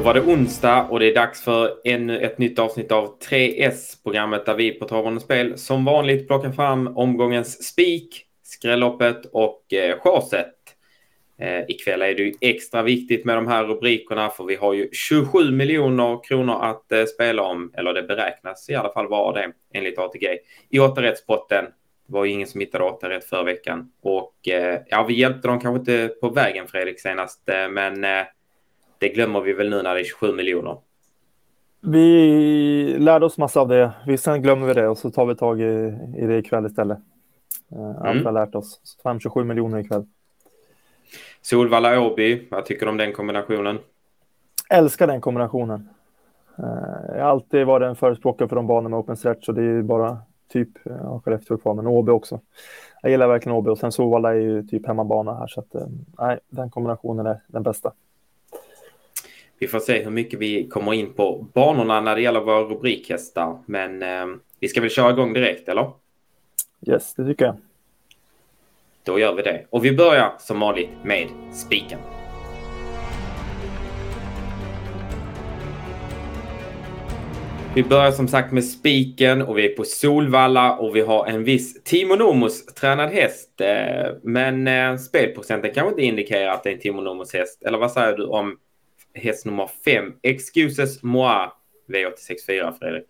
Då var det onsdag och det är dags för ännu ett nytt avsnitt av 3S-programmet där vi på Travande Spel som vanligt plockar fram omgångens spik, skrälloppet och eh, chaset. Eh, ikväll är det ju extra viktigt med de här rubrikerna för vi har ju 27 miljoner kronor att eh, spela om, eller det beräknas i alla fall vara det enligt ATG, i återrättspotten. Det var ju ingen som hittade återrätt förra veckan och eh, ja, vi hjälpte dem kanske inte på vägen Fredrik senast, eh, men eh, det glömmer vi väl nu när det är 27 miljoner. Vi lärde oss massa av det. Vi sen glömmer vi det och så tar vi tag i, i det ikväll istället. Uh, allt mm. har lärt oss. 5-27 miljoner ikväll. Solvalla Åby, vad tycker du om den kombinationen? Älskar den kombinationen. Uh, jag har alltid varit en förespråkare för de banorna med open stretch och det är bara typ ja, Skellefteå kvar, men Åby också. Jag gillar verkligen Åby och sen Solvalla är ju typ hemmabana här så att nej, den kombinationen är den bästa. Vi får se hur mycket vi kommer in på banorna när det gäller våra rubrikhästar. Men eh, vi ska väl köra igång direkt, eller? Yes, det tycker jag. Då gör vi det. Och vi börjar som vanligt med spiken. Vi börjar som sagt med spiken och vi är på Solvalla och vi har en viss Timo Nomos tränad häst. Eh, men eh, spelprocenten kanske inte indikerar att det är en Timo Nomos häst. Eller vad säger du om häst nummer fem, Excuses Moi V864, Fredrik?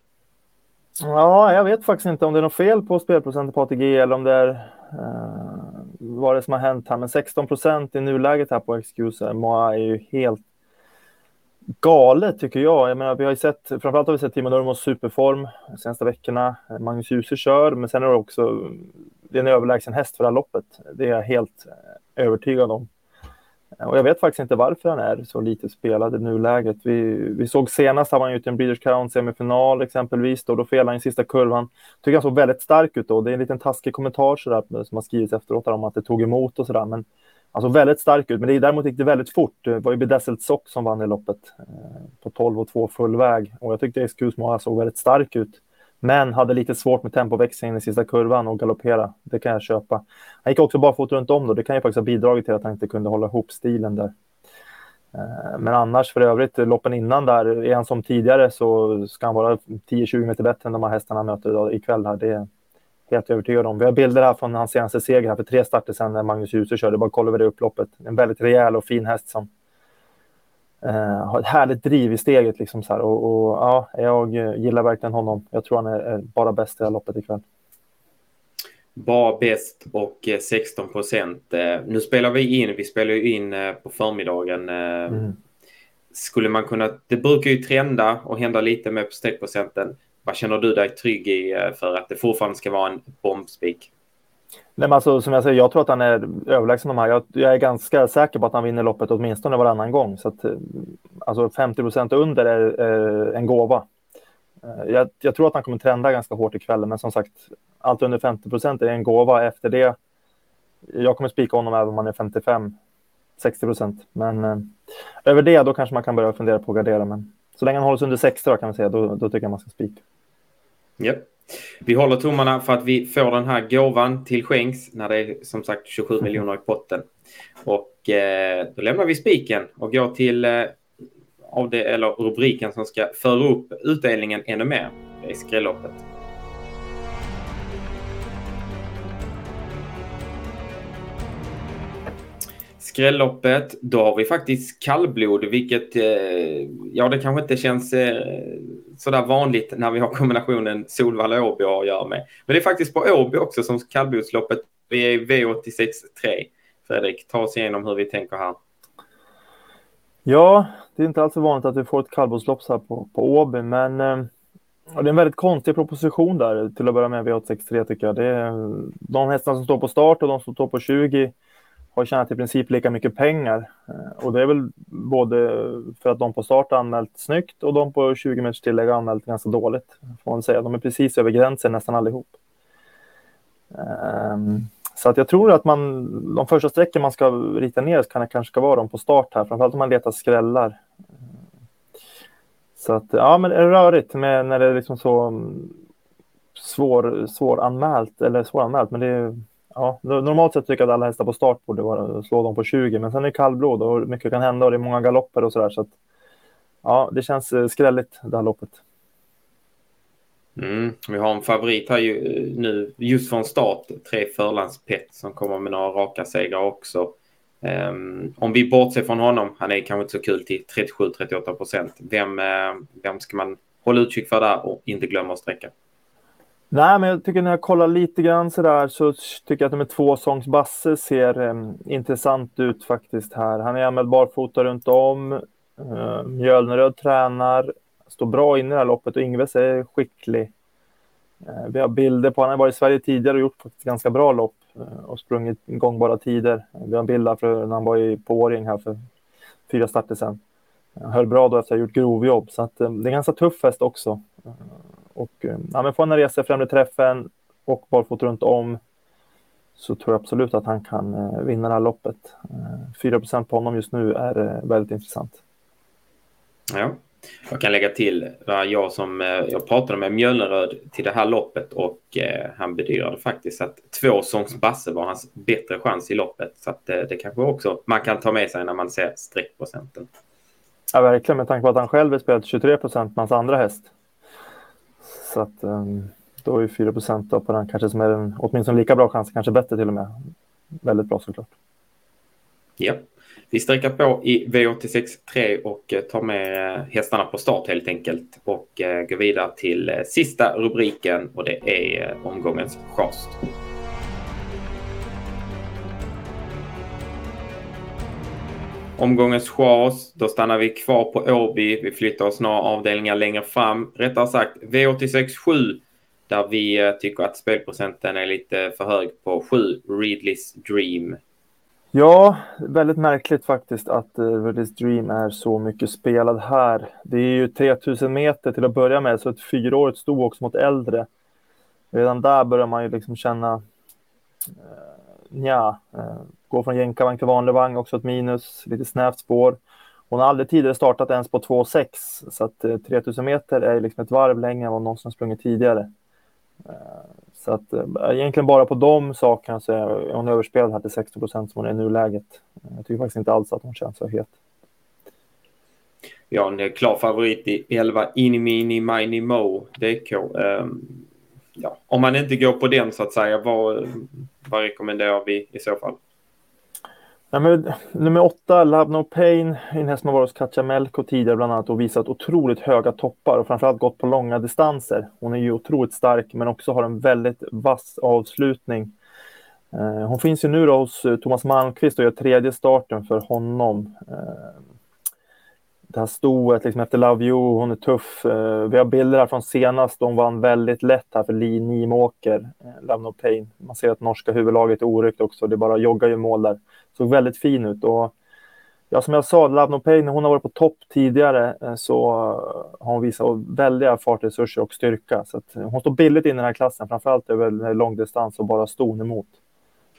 Ja, jag vet faktiskt inte om det är något fel på spelprocenten på ATG eller om det är eh, vad det som har hänt här. Men 16 procent i nuläget här på Excuses Moi är ju helt galet tycker jag. Jag menar, vi har ju sett, framförallt har vi sett Timo Nurmos superform de senaste veckorna. Magnus Djuse kör, men sen är det också det är en överlägsen häst för det här loppet. Det är jag helt eh, övertygad om. Och jag vet faktiskt inte varför han är så lite spelad i nuläget. Vi, vi såg senast han var ute i en Breeders Crown semifinal exempelvis. Då, då felade han i sista kurvan. Tycker han såg väldigt stark ut då. Det är en liten taskig kommentar sådär, eh, som har skrivits efteråt om att det tog emot och sådär. Men han såg väldigt stark ut. Men det däremot gick det väldigt fort. Det var ju Bedazzled Sock som vann i loppet eh, på 12 och 2 full väg. Och jag tyckte Excuse såg väldigt stark ut. Men hade lite svårt med tempoväxlingen i sista kurvan och galoppera. Det kan jag köpa. Han gick också barfota runt om då. Det kan ju faktiskt ha bidragit till att han inte kunde hålla ihop stilen där. Eh, men annars för övrigt, loppen innan där, är han som tidigare så ska han vara 10-20 meter bättre än de här hästarna han möter idag, ikväll. Här. Det är helt övertygad om. Vi har bilder här från hans senaste seger här för tre starter sedan när Magnus Djuse körde. Bara kolla över det upploppet. En väldigt rejäl och fin häst som Uh, har ett härligt driv i steget. Liksom så här. Och, och, ja, jag gillar verkligen honom. Jag tror han är, är bara bäst i det här loppet ikväll. Bara bäst och 16 eh, procent. Uh, nu spelar vi in, vi spelar ju in på förmiddagen. Mm. Skulle man kunna, det brukar ju trenda och hända lite med streckprocenten. Vad känner du dig trygg i för att det fortfarande ska vara en bombspik? Nej, men alltså, som jag säger, jag tror att han är överlägsen de här. Jag, jag, är ganska säker på att han vinner loppet åtminstone varannan gång. Så att, eh, alltså 50 procent under är, är, en gåva. Eh, jag, jag, tror att han kommer trenda ganska hårt ikväll, men som sagt, allt under 50 procent är en gåva. Efter det, jag kommer spika honom även om han är 55, 60 procent. Men eh, över det, då kanske man kan börja fundera på att gardera. Men så länge han håller sig under 60 då, kan man säga, då, då tycker jag man ska spika. Yep. Vi håller tummarna för att vi får den här gåvan till skänks när det är som sagt 27 miljoner i potten. Och eh, då lämnar vi spiken och går till eh, av det, eller rubriken som ska föra upp utdelningen ännu mer. Det är skrälloppet. Skrälloppet, då har vi faktiskt kallblod, vilket, eh, ja det kanske inte känns eh, sådär vanligt när vi har kombinationen Solvalla och Åby att göra med. Men det är faktiskt på Åby också som kallblodsloppet. Vi är V86 3. Fredrik, ta oss igenom hur vi tänker här. Ja, det är inte alls så vanligt att vi får ett kallblodslopp här på, på Åby, men eh, det är en väldigt konstig proposition där till att börja med V863 tycker jag. Det är eh, de hästarna som står på start och de som står på 20 har tjänat i princip lika mycket pengar. Eh, och det är väl både för att de på start anmält snyggt och de på 20 meters tillägg har anmält ganska dåligt. Får man säga. De är precis över gränsen nästan allihop. Um, så att jag tror att man, de första sträcken man ska rita ner kan det kanske ska vara de på start här, framförallt om man letar skrällar. Så att ja, men det är rörigt med när det är liksom så mm, svår, svåranmält, eller svåranmält, men det är Ja, normalt sett tycker jag att alla hästar på start borde vara, slå dem på 20, men sen är det kallblod och mycket kan hända och det är många galopper och sådär. Så att, ja, det känns eh, skrälligt det här loppet. Mm, vi har en favorit här ju, eh, nu just från start, tre förlandspett som kommer med några raka segrar också. Um, om vi bortser från honom, han är kanske inte så kul till 37-38 procent. Vem, eh, vem ska man hålla utkik för där och inte glömma att sträcka? Nej, men jag tycker när jag kollar lite grann så där så tycker jag att nummer två Songs Basse ser eh, intressant ut faktiskt här. Han är anmäld barfota runt om. Eh, Mjölneröd tränar, står bra inne i det här loppet och Ingves är skicklig. Eh, vi har bilder på, han har varit i Sverige tidigare och gjort faktiskt ganska bra lopp eh, och sprungit gångbara tider. Vi har en bild här för när han var i, på Åring här för fyra starter sedan. Han höll bra då efter att ha gjort grovjobb, så att, eh, det är en ganska tuff häst också. Och eh, ja, men får han en resa i främre träffen och barfota runt om så tror jag absolut att han kan eh, vinna det här loppet. 4 eh, på honom just nu är väldigt intressant. Ja, jag kan lägga till jag som jag pratade med Mjölneröd till det här loppet och han bedyrade faktiskt att två sångs Basse var hans bättre chans i loppet. Så att det kanske också man kan ta med sig när man ser streckprocenten. Ja, verkligen med tanke på att han själv har spelat 23 procent med hans andra häst. Så att um, då är 4 procent på den kanske som är en åtminstone lika bra chans, kanske bättre till och med. Väldigt bra såklart. Ja, vi sträcker på i V86 3 och eh, tar med eh, hästarna på start helt enkelt och eh, går vidare till sista rubriken och det är omgångens chast. Omgångens chas, då stannar vi kvar på Åby. Vi flyttar oss några avdelningar längre fram. Rättare sagt V86 7 där vi eh, tycker att spelprocenten är lite för hög på 7 Ridleys Dream. Ja, väldigt märkligt faktiskt att eh, uh, Ridleys Dream är så mycket spelad här. Det är ju 3000 meter till att börja med, så ett fyraårigt stod också mot äldre. Redan där börjar man ju liksom känna uh, nja, uh, Gå från jänkarvagn till vanlig vagn, också ett minus, lite snävt spår. Hon har aldrig tidigare startat ens på 2,6 så att eh, 3000 meter är liksom ett varv längre än vad någonsin sprungit tidigare. Eh, så att eh, egentligen bara på de sakerna så är hon överspelad här till 60 procent som hon är i nuläget. Jag tycker faktiskt inte alls att hon känns så het. Vi har en klar favorit i 11 Inimini Mini Mo DK. Um, ehm, ja, om man inte går på den så att säga, vad, vad rekommenderar vi i så fall? Nej, men, nummer åtta, Love No Pain, en häst som har varit hos Katja Melko tidigare bland annat och visat otroligt höga toppar och framförallt gått på långa distanser. Hon är ju otroligt stark men också har en väldigt vass avslutning. Eh, hon finns ju nu då hos eh, Thomas Malmqvist och gör tredje starten för honom. Eh, det här stoet liksom efter Love You, hon är tuff. Eh, vi har bilder här från senast, hon vann väldigt lätt här för Li Nimåker, eh, Love No Pain. Man ser att norska huvudlaget är oryckt också, det bara joggar ju mål där. Såg väldigt fin ut och ja, som jag sa, Love No Pain, hon har varit på topp tidigare eh, så eh, har hon visat väldiga fartresurser och styrka. Så att eh, hon står billigt in i den här klassen, framförallt över långdistans och bara ston emot.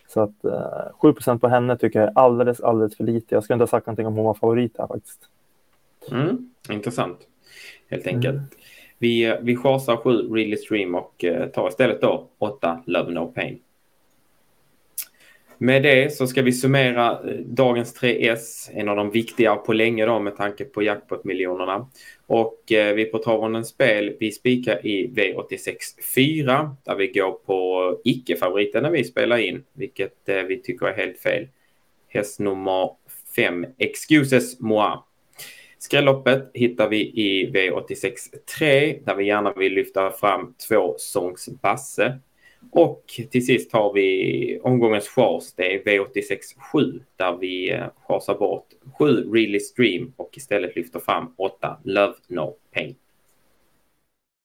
Så att eh, 7 på henne tycker jag är alldeles, alldeles för lite. Jag skulle inte ha sagt någonting om hon var favorit här faktiskt. Mm, intressant, helt enkelt. Mm. Vi, vi chasar sju Really Stream och eh, tar istället då åtta Love No Pain. Med det så ska vi summera eh, dagens 3S, en av de viktiga på länge då med tanke på jackpot-miljonerna. Och eh, vi på Travondens spel, vi spikar i V86 4 där vi går på icke-favoriten när vi spelar in, vilket eh, vi tycker är helt fel. Häst nummer 5, Excuses Moi. Skrälloppet hittar vi i V86 3 där vi gärna vill lyfta fram två sångs Basse. Och till sist har vi omgångens chas. Det är V86 7 där vi eh, chasar bort 7 Really Stream och istället lyfter fram 8 Love No Pain.